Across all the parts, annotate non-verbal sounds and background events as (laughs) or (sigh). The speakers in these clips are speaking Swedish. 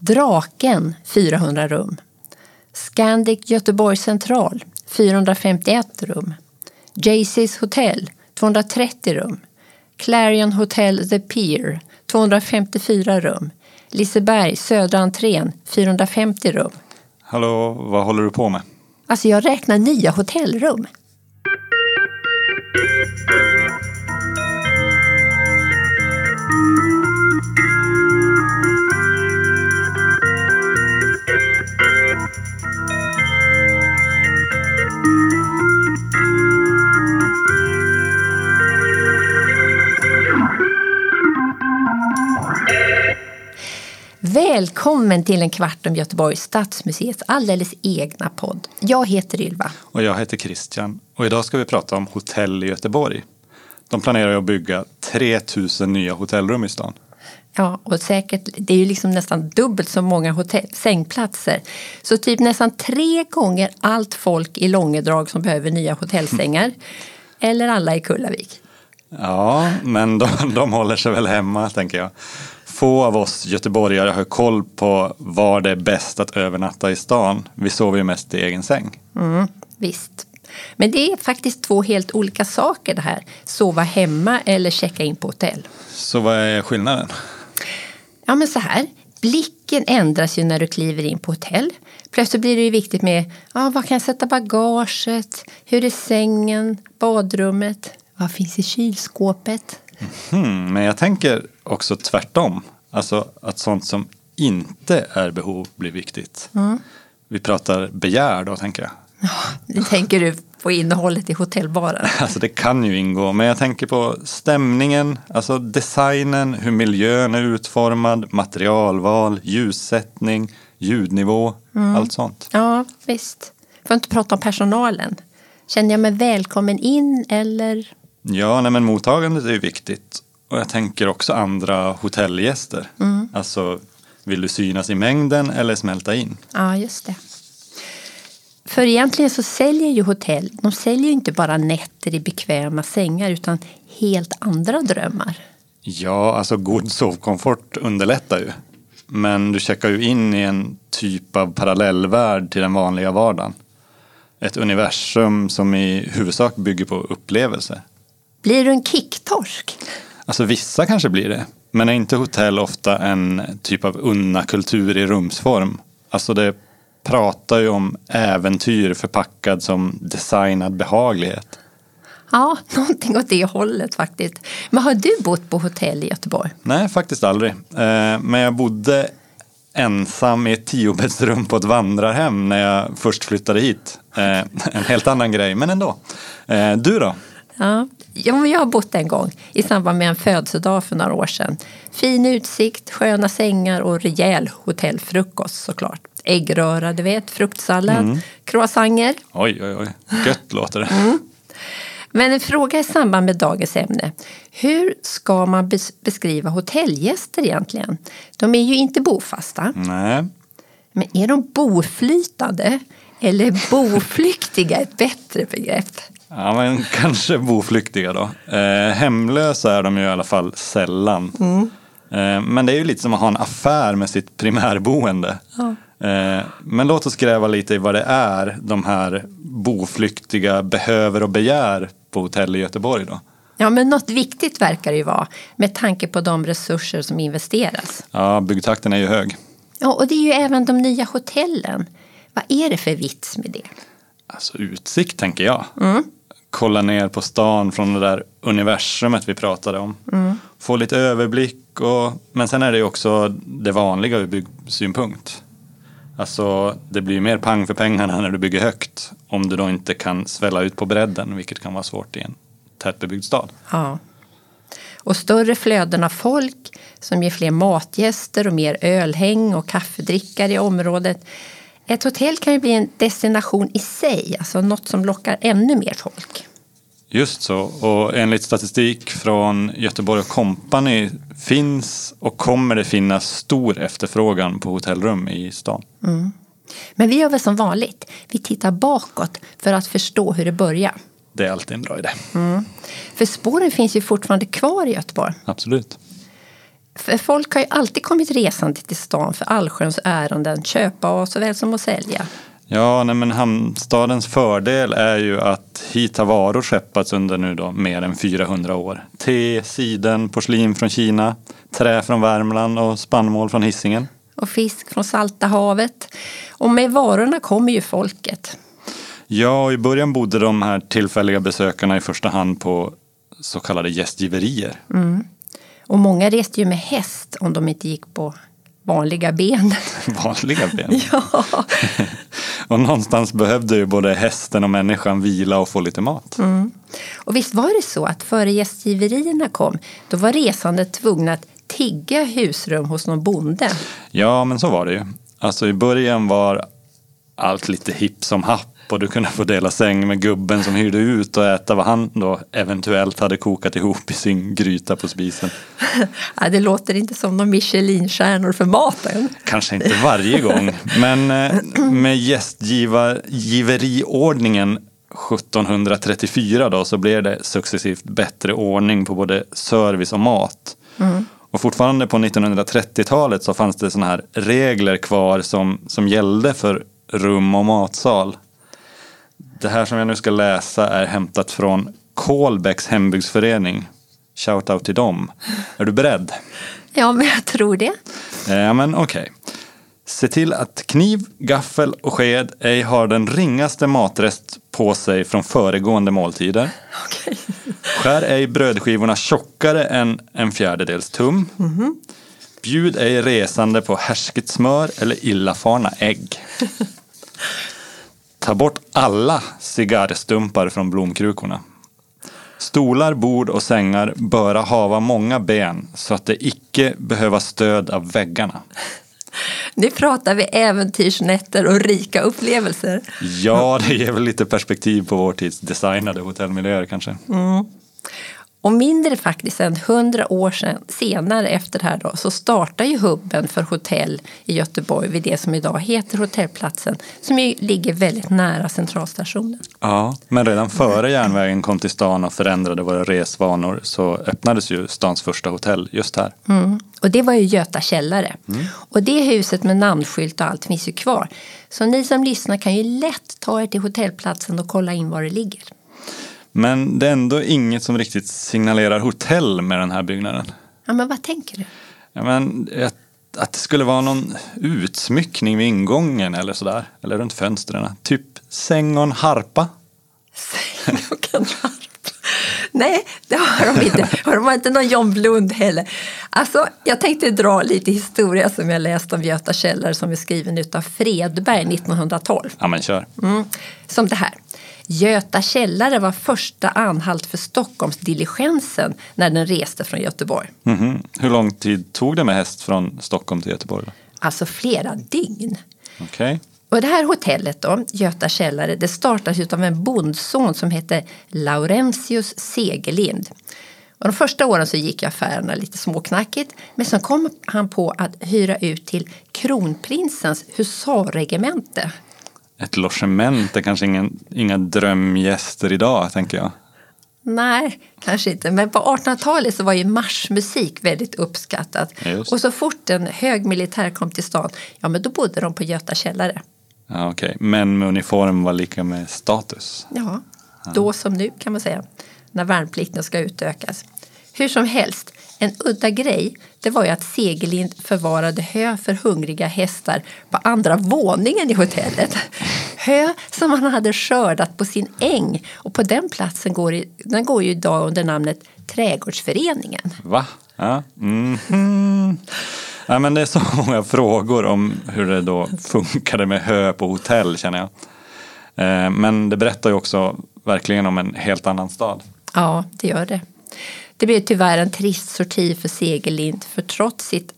Draken 400 rum. Scandic Göteborg central 451 rum. Jaycees hotell 230 rum. Clarion Hotel The Pier 254 rum. Liseberg södra entrén 450 rum. Hallå, vad håller du på med? Alltså jag räknar nya hotellrum. Välkommen till en kvart om Göteborgs stadsmuseets alldeles egna podd. Jag heter Ylva. Och jag heter Christian. Och idag ska vi prata om hotell i Göteborg. De planerar att bygga 3000 nya hotellrum i stan. Ja, och säkert, det är ju liksom nästan dubbelt så många hotell, sängplatser. Så typ nästan tre gånger allt folk i Långedrag som behöver nya hotellsängar. Eller alla i Kullavik. Ja, men de, de håller sig väl hemma, tänker jag. Få av oss göteborgare har koll på var det är bäst att övernatta i stan. Vi sover ju mest i egen säng. Mm, visst. Men det är faktiskt två helt olika saker det här. Sova hemma eller checka in på hotell. Så vad är skillnaden? Ja men så här. Blicken ändras ju när du kliver in på hotell. Plötsligt blir det ju viktigt med ja, var kan jag sätta bagaget? Hur är sängen? Badrummet? Vad finns i kylskåpet? Mm, men jag tänker också tvärtom. Alltså att sånt som inte är behov blir viktigt. Mm. Vi pratar begär då, tänker jag. Ja, tänker du på innehållet i hotellbaren. (laughs) Alltså det kan ju ingå, men jag tänker på stämningen, alltså designen, hur miljön är utformad, materialval, ljussättning, ljudnivå, mm. allt sånt. Ja, visst. Får inte prata om personalen. Känner jag mig välkommen in eller? Ja, nej, men mottagandet är ju viktigt. Och jag tänker också andra hotellgäster. Mm. Alltså, vill du synas i mängden eller smälta in? Ja, just det. För egentligen så säljer ju hotell, de säljer ju inte bara nätter i bekväma sängar utan helt andra drömmar. Ja, alltså god sovkomfort underlättar ju. Men du checkar ju in i en typ av parallellvärld till den vanliga vardagen. Ett universum som i huvudsak bygger på upplevelser. Blir du en kicktorsk? Alltså vissa kanske blir det. Men är inte hotell ofta en typ av unna-kultur i rumsform? Alltså det pratar ju om äventyr förpackad som designad behaglighet. Ja, (laughs) någonting åt det hållet faktiskt. Men har du bott på hotell i Göteborg? Nej, faktiskt aldrig. Eh, men jag bodde ensam i ett tiobäddsrum på ett vandrarhem när jag först flyttade hit. Eh, en helt annan grej, men ändå. Eh, du då? Ja, jag har bott en gång i samband med en födelsedag för några år sedan. Fin utsikt, sköna sängar och rejäl hotellfrukost såklart. Äggröra, du vet, fruktsallad, mm. croissanter. Oj, oj, oj. Gött låter det. Mm. Men en fråga i samband med dagens ämne. Hur ska man beskriva hotellgäster egentligen? De är ju inte bofasta. Nej. Men är de boflytande? Eller boflyktiga ett bättre begrepp? Ja, men (laughs) kanske boflyktiga då. Eh, hemlösa är de ju i alla fall sällan. Mm. Eh, men det är ju lite som att ha en affär med sitt primärboende. Ja. Eh, men låt oss gräva lite i vad det är de här boflyktiga behöver och begär på hotell i Göteborg då. Ja, men något viktigt verkar det ju vara med tanke på de resurser som investeras. Ja, byggtakten är ju hög. Ja, och det är ju även de nya hotellen. Vad är det för vits med det? Alltså utsikt tänker jag. Mm kolla ner på stan från det där universumet vi pratade om. Mm. Få lite överblick. Och, men sen är det ju också det vanliga ur byggsynpunkt. Alltså det blir mer pang för pengarna när du bygger högt. Om du då inte kan svälla ut på bredden, vilket kan vara svårt i en tätbebyggd stad. Ja. Och större flöden av folk som ger fler matgäster och mer ölhäng och kaffedrickare i området ett hotell kan ju bli en destination i sig, alltså något som lockar ännu mer folk. Just så, och enligt statistik från Göteborg Company finns och kommer det finnas stor efterfrågan på hotellrum i stan. Mm. Men vi gör väl som vanligt, vi tittar bakåt för att förstå hur det börjar. Det är alltid en bra idé. Mm. För spåren finns ju fortfarande kvar i Göteborg. Absolut. För folk har ju alltid kommit resande till stan för allsköns ärenden, köpa och såväl som att sälja. Ja, nej, men hamnstadens fördel är ju att hit har varor skeppats under nu då mer än 400 år. Te, siden, porslin från Kina, trä från Värmland och spannmål från Hisingen. Och fisk från Salta havet. Och med varorna kommer ju folket. Ja, och i början bodde de här tillfälliga besökarna i första hand på så kallade gästgiverier. Och många reste ju med häst om de inte gick på vanliga ben. (laughs) Vanliga ben. (laughs) ja. (laughs) Och någonstans behövde ju både hästen och människan vila och få lite mat. Och visst var det så att före gästgiverierna kom, då var resande tvungna att tigga husrum hos någon bonde. Ja, men så var det ju. Alltså i början var allt lite hipp som happ och du kunde få dela säng med gubben som hyrde ut och äta vad han då eventuellt hade kokat ihop i sin gryta på spisen. (laughs) Ja, det låter inte som någon Michelinstjärnor för maten. Kanske inte varje gång, men eh, med gästgiveriordningen 1734 då, så blev det successivt bättre ordning på både service och mat. Och fortfarande på 1930-talet så fanns det sådana här regler kvar som, som gällde för rum och matsal. Det här som jag nu ska läsa är hämtat från Kolbäcks hembygdsförening. Shout out till dem. Är du beredd? Ja, men jag tror det. Ja, men okej. Se till att kniv, gaffel och sked ej har den ringaste matrest på sig från föregående måltider. Okej. Skär ej brödskivorna tjockare än en fjärdedels tum. Bjud ej resande på härsket smör eller illafarna ägg. (laughs) Ta bort alla cigarrstumpar från blomkrukorna. Stolar, bord och sängar böra hava många ben så att det icke behöva stöd av väggarna. Nu pratar vi äventyrsnätter och rika upplevelser. Ja, det ger väl lite perspektiv på vår tids designade hotellmiljöer kanske. Och mindre faktiskt än hundra år sedan, senare efter det här då, så startar ju hubben för hotell i Göteborg vid det som idag heter Hotellplatsen som ju ligger väldigt nära centralstationen. Ja, men redan före järnvägen kom till stan och förändrade våra resvanor så öppnades ju stans första hotell just här. Mm. Och det var ju Göta källare. Och det huset med namnskylt och allt finns ju kvar. Så ni som lyssnar kan ju lätt ta er till hotellplatsen och kolla in var det ligger. Men det är ändå inget som riktigt signalerar hotell med den här byggnaden. Ja, men vad tänker du? Ja, men att, att det skulle vara någon utsmyckning vid ingången eller sådär. Eller runt fönstren. Typ säng och en harpa. Säng och en harpa. Nej, det har de inte. Och de har inte någon John Blund heller. Alltså, jag tänkte dra lite historia som jag läste om Göta källare som är skriven av Fredberg 1912. Ja, men kör. Mm. Som det här. Göta källare var första anhalt för Stockholmsdiligensen när den reste från Göteborg. Mhm. Hur lång tid tog det med häst från Stockholm till Göteborg? Alltså flera dygn. Okej. Och det här hotellet då, Göta källare, det startades av en bondson som hette Laurentius Segerlind. Och de första åren så gick affärerna lite småknackigt men sen kom han på att hyra ut till kronprinsens husarregemente. Ett logement är kanske ingen, inga drömgäster idag, tänker jag. Nej, kanske inte. Men på 1800-talet så var ju marschmusik väldigt uppskattat. Just. Och så fort en hög militär kom till stan, ja men då bodde de på Göta källare. Ja, okej. Men med uniform var lika med status. Ja, då som nu kan man säga, när värnplikten ska utökas. Hur som helst, en udda grej det var ju att Segerlind förvarade hö för hungriga hästar på andra våningen i hotellet. Hö som han hade skördat på sin äng och på den platsen går, i, den går ju idag under namnet Trädgårdsföreningen. Va? Ja. Mhm. ja, men det är så (laughs) många frågor om hur det då funkade med hö på hotell känner jag. Eh, Men det berättar ju också verkligen om en helt annan stad. Ja, det gör det. Det blev tyvärr en trist sorti för Segerlind för trots sitt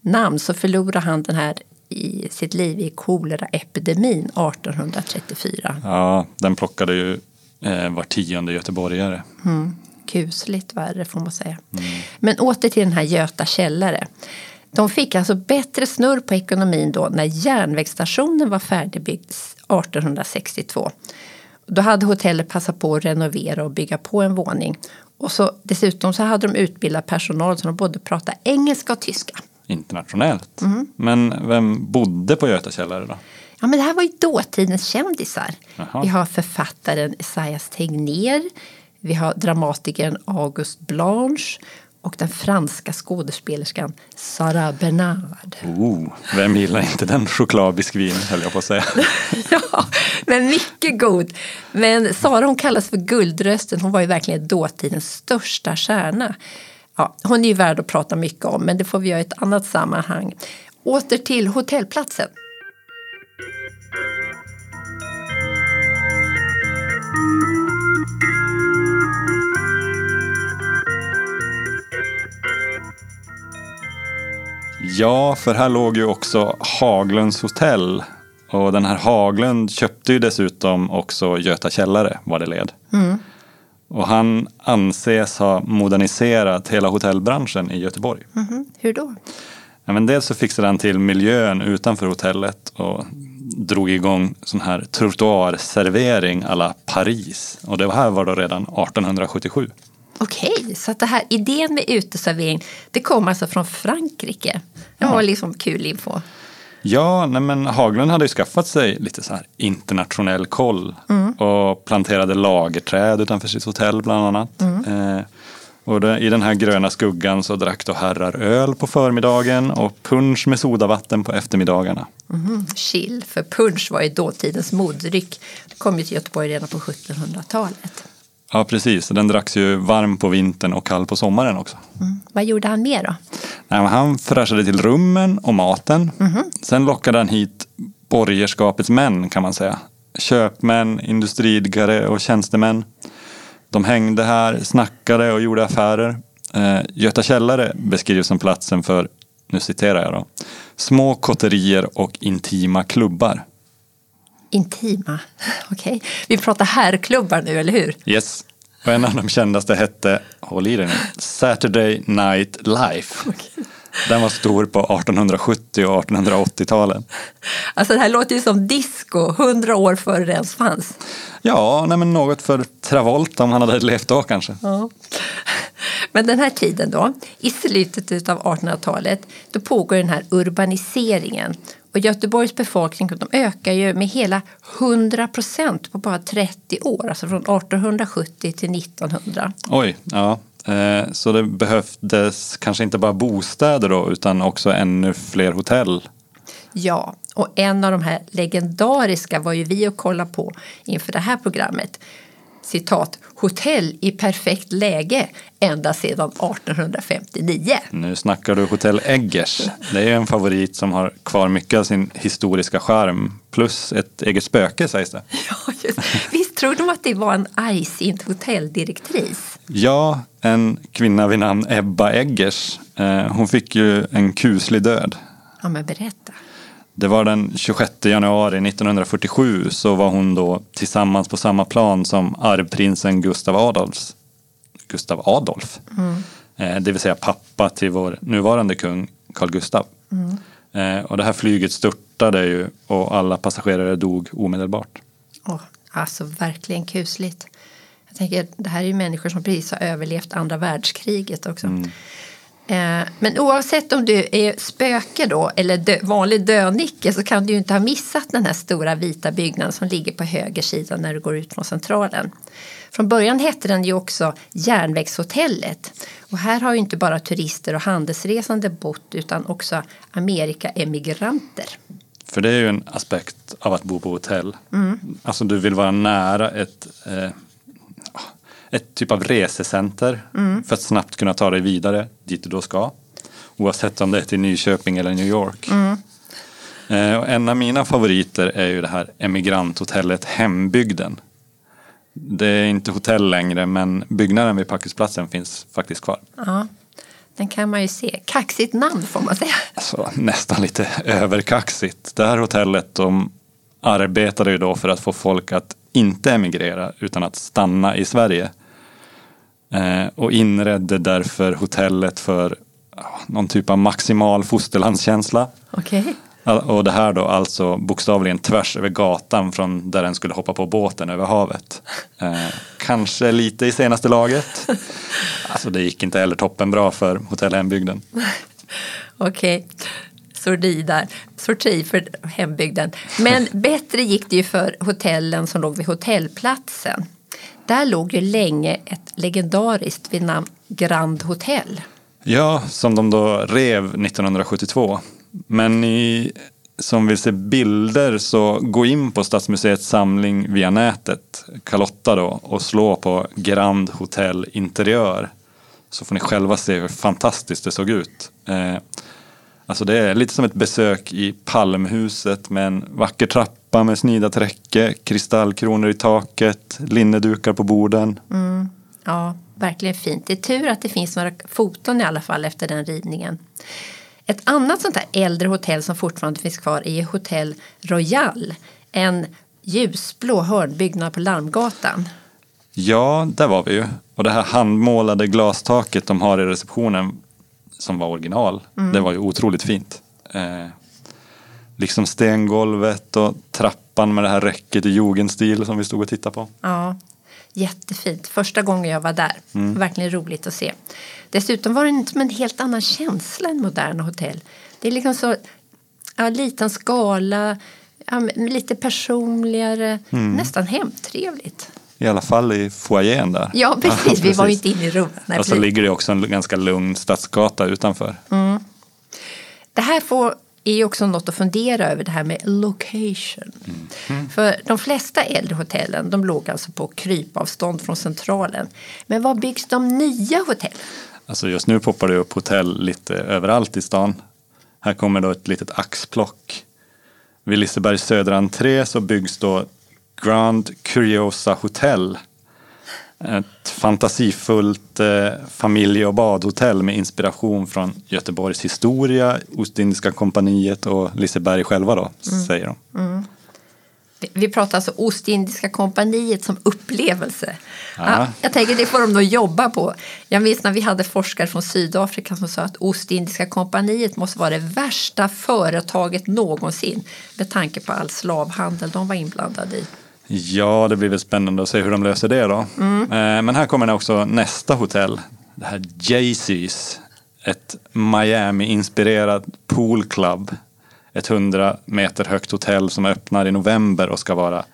namn så förlorade han den här i sitt liv i koleraepidemin 1834. Ja, den plockade ju eh, var tionde göteborgare. Kusligt värre får man säga. Men åter till den här Göta källare. De fick alltså bättre snurr på ekonomin då när järnvägsstationen var färdigbyggd 1862. Då hade hotellet passat på att renovera och bygga på en våning. Och så, dessutom så hade de utbildat personal som både pratade engelska och tyska. Internationellt. Men vem bodde på Göta källare då? Ja, men det här var ju dåtidens kändisar. Jaha. Vi har författaren Esaias Tegnér, vi har dramatikern August Blanche och den franska skådespelerskan Sarah Bernard. Oh, vem gillar inte den chokladbiskvin höll jag på att säga. (laughs) ja, men mycket god. Men Sara hon kallas för Guldrösten. Hon var ju verkligen dåtidens största stjärna. Ja, hon är ju värd att prata mycket om, men det får vi göra i ett annat sammanhang. Åter till hotellplatsen. Ja, för här låg ju också Haglunds hotell. Och den här Haglund köpte ju dessutom också Göta källare vad det led. Och han anses ha moderniserat hela hotellbranschen i Göteborg. Mhm, Hur då? Ja, men dels så fixade han till miljön utanför hotellet och drog igång sån här trottoarservering alla Paris. Och det här var då redan 1877. Okej, så att det här idén med uteservering det kom alltså från Frankrike. Det var liksom kul info. Ja, nej men Haglund hade ju skaffat sig lite så här internationell koll och planterade lagerträd utanför sitt hotell bland annat. Eh, och det, i den här gröna skuggan så drack då herrar öl på förmiddagen och punsch med sodavatten på eftermiddagarna. Mhm, Chill, för punsch var ju dåtidens moddryck. Det kom ju till Göteborg redan på 1700-talet. Ja, precis. Den dracks ju varm på vintern och kall på sommaren också. Mm. Vad gjorde han mer då? Nej, han fräschade till rummen och maten. Sen lockade han hit borgerskapets män kan man säga. Köpmän, industriidkare och tjänstemän. De hängde här, snackade och gjorde affärer. Eh, Göta källare beskrivs som platsen för, nu citerar jag då, små kotterier och intima klubbar. Intima. Okej. Vi pratar herrklubbar nu, eller hur? Yes. Och en av de kändaste hette, håll i dig nu, Saturday Night Life. Den var stor på 1870 och 1880-talen. Alltså det här låter ju som disco, hundra år före det ens fanns. Ja, nej men något för Travolta om han hade levt då kanske. Ja. Men den här tiden då, i slutet av 1800-talet, då pågår den här urbaniseringen. Och Göteborgs befolkning de ökar ju med hela 100 procent på bara 30 år, alltså från 1870 till 1900. Oj, ja. Eh, Så det behövdes kanske inte bara bostäder då, utan också ännu fler hotell. Ja, och en av de här legendariska var ju vi och kolla på inför det här programmet. Citat, hotell i perfekt läge ända sedan 1859. Nu snackar du Hotell Eggers. Det är en favorit som har kvar mycket av sin historiska charm. Plus ett eget spöke sägs det. (laughs) Ja, just. Visst tror de att det var en argsint hotelldirektris? Ja, en kvinna vid namn Ebba Eggers. Eh, Hon fick ju en kuslig död. Ja, men berätta. Det var den 26 januari 1947 så var hon då tillsammans på samma plan som arvprinsen Gustav Adolfs. Gustav Adolf. Eh, Det vill säga pappa till vår nuvarande kung Carl Gustav. Eh, Och det här flyget störtade ju och alla passagerare dog omedelbart. Åh, alltså verkligen kusligt. Jag tänker, det här är ju människor som precis har överlevt andra världskriget också. Eh, Men oavsett om du är spöke då eller dö, vanlig dönicke så kan du ju inte ha missat den här stora vita byggnaden som ligger på höger sida när du går ut från centralen. Från början hette den ju också Järnvägshotellet. Och här har ju inte bara turister och handelsresande bott utan också Amerikaemigranter. För det är ju en aspekt av att bo på hotell. Alltså du vill vara nära ett, eh, ett typ av resecenter för att snabbt kunna ta dig vidare dit du då ska. Oavsett om det är till Nyköping eller New York. Eh, och en av mina favoriter är ju det här emigranthotellet Hembygden. Det är inte hotell längre men byggnaden vid Packhusplatsen finns faktiskt kvar. Ja, den kan man ju se. Kaxigt namn får man säga. Alltså, nästan lite överkaxigt. Det här hotellet de arbetade ju då för att få folk att inte emigrera utan att stanna i Sverige. Eh, och inredde därför hotellet för ja, någon typ av maximal fosterlandskänsla. Okej. Och det här då alltså bokstavligen tvärs över gatan från där den skulle hoppa på båten över havet. Eh, kanske lite i senaste laget. Alltså det gick inte heller toppen bra för Hotell Hembygden. Okej, okay. sorti där. Sorti för hembygden. Men bättre gick det ju för hotellen som låg vid hotellplatsen. Där låg ju länge ett legendariskt vid namn Grand Hotel. Ja, som de då rev 1972. Men ni som vill se bilder så gå in på Stadsmuseets samling via nätet, Carlotta då, och slå på Grand Hotel Interiör. Så får ni själva se hur fantastiskt det såg ut. Eh, alltså det är lite som ett besök i Palmhuset med en vacker trappa med snidat räcke, kristallkronor i taket, linnedukar på borden. Mm. Ja, verkligen fint. Det är tur att det finns några foton i alla fall efter den rivningen. Ett annat sånt här äldre hotell som fortfarande finns kvar är Hotell Royal. En ljusblå hörnbyggnad på Larmgatan. Ja, där var vi ju. Och det här handmålade glastaket de har i receptionen som var original, mm. det var ju otroligt fint. Eh, liksom stengolvet och trappan med det här räcket i jugendstil som vi stod och tittade på. Ja, jättefint. Första gången jag var där. Mm. Verkligen roligt att se. Dessutom var det som en helt annan känsla än moderna hotell. Det är liksom så ja, liten skala, ja, lite personligare, mm. nästan hemtrevligt. I alla fall i foajén där. Ja, precis. (laughs) Ja, precis. Vi var ju inte inne i rummet. Och så ligger det också en ganska lugn stadsgata utanför. Mm. Det här får är ju också något att fundera över det här med location. Mm. För de flesta äldre hotellen de låg alltså på krypavstånd från centralen. Men var byggs de nya hotellen? Alltså just nu poppar det upp hotell lite överallt i stan. Här kommer då ett litet axplock. Vid Lisebergs södra entré så byggs då Grand Curiosa Hotel. Ett fantasifullt eh, familje och badhotell med inspiration från Göteborgs historia, Ostindiska kompaniet och Liseberg själva då, mm. säger de. Mm. Vi pratar alltså Ostindiska kompaniet som upplevelse. Ja, jag tänker det får de nog jobba på. Jag minns när vi hade forskare från Sydafrika som sa att Ostindiska kompaniet måste vara det värsta företaget någonsin med tanke på all slavhandel de var inblandade i. Ja, det blir väl spännande att se hur de löser det då. Mm. Eh, men här kommer också nästa hotell. Det här Jaycees. Ett Miami-inspirerat poolclub ett 100 meter högt hotell som öppnar i november och ska vara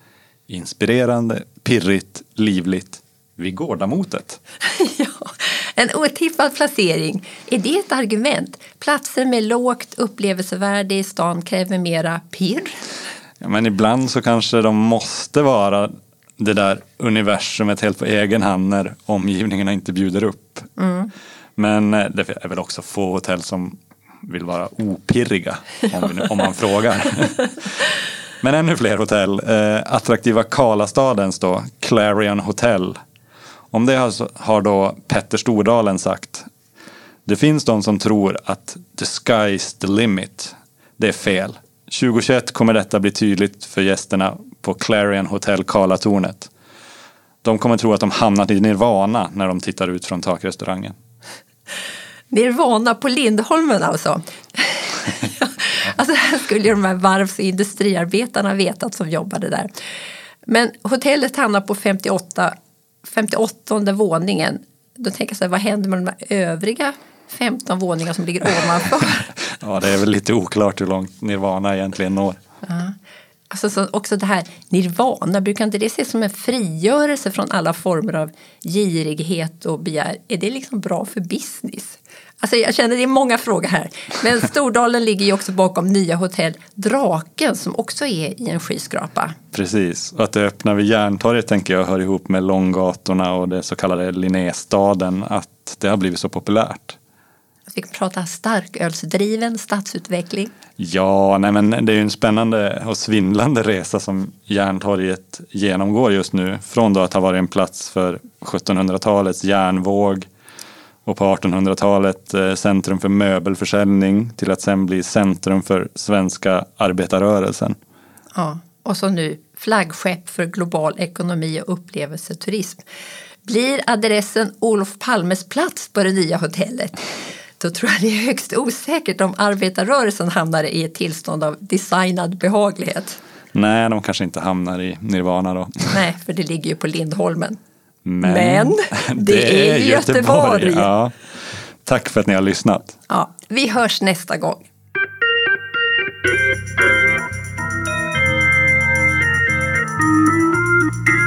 inspirerande, pirrigt, livligt vid Gårdamotet. (laughs) ja, en otippad placering. Är det ett argument? Platser med lågt upplevelsevärde i stan kräver mera pirr? Ja, men ibland så kanske de måste vara det där universumet helt på egen hand när omgivningarna inte bjuder upp. Mm. Men eh, det är väl också få hotell som vill vara opirriga om, om man frågar. (laughs) Men ännu fler hotell. Eh, attraktiva Karlastadens då, Clarion Hotel. Om det har, har då Petter Stordalen sagt. Det finns de som tror att the sky's the limit. Det är fel. 2021 kommer detta bli tydligt för gästerna på Clarion Hotel Karlatornet. De kommer tro att de hamnat i nirvana när de tittar ut från takrestaurangen. Nirvana på Lindholmen alltså. (laughs) alltså här skulle de här varvs och industriarbetarna vetat som jobbade där. Men hotellet hamnar på 58, 58 våningen. Då tänker jag så här, vad händer med de övriga 15 våningar som ligger ovanför? (laughs) ja, det är väl lite oklart hur långt Nirvana egentligen når. Ja. Alltså så också det här nirvana, brukar inte det ses som en frigörelse från alla former av girighet och begär? Är det liksom bra för business? Alltså jag känner det är många frågor här. Men Stordalen (laughs) ligger ju också bakom nya hotell Draken som också är i en skyskrapa. Precis, och att det öppnar vid Järntorget tänker jag hör ihop med Långgatorna och det så kallade Linnéstaden. Att det har blivit så populärt. Vi kan prata starkölsdriven stadsutveckling. Ja, nej men det är ju en spännande och svindlande resa som Järntorget genomgår just nu. Från då att ha varit en plats för 1700-talets järnvåg och på 1800-talet eh, centrum för möbelförsäljning till att sen bli centrum för svenska arbetarrörelsen. Ja, och så nu flaggskepp för global ekonomi och upplevelseturism. Blir adressen Olof Palmes plats på det nya hotellet? Då tror jag det är högst osäkert om arbetarrörelsen hamnar i ett tillstånd av designad behaglighet. Nej, de kanske inte hamnar i nirvana då. Nej, för det ligger ju på Lindholmen. Men, Men (laughs) det är Göteborg. Ja. Tack för att ni har lyssnat. Ja, vi hörs nästa gång. Thank you.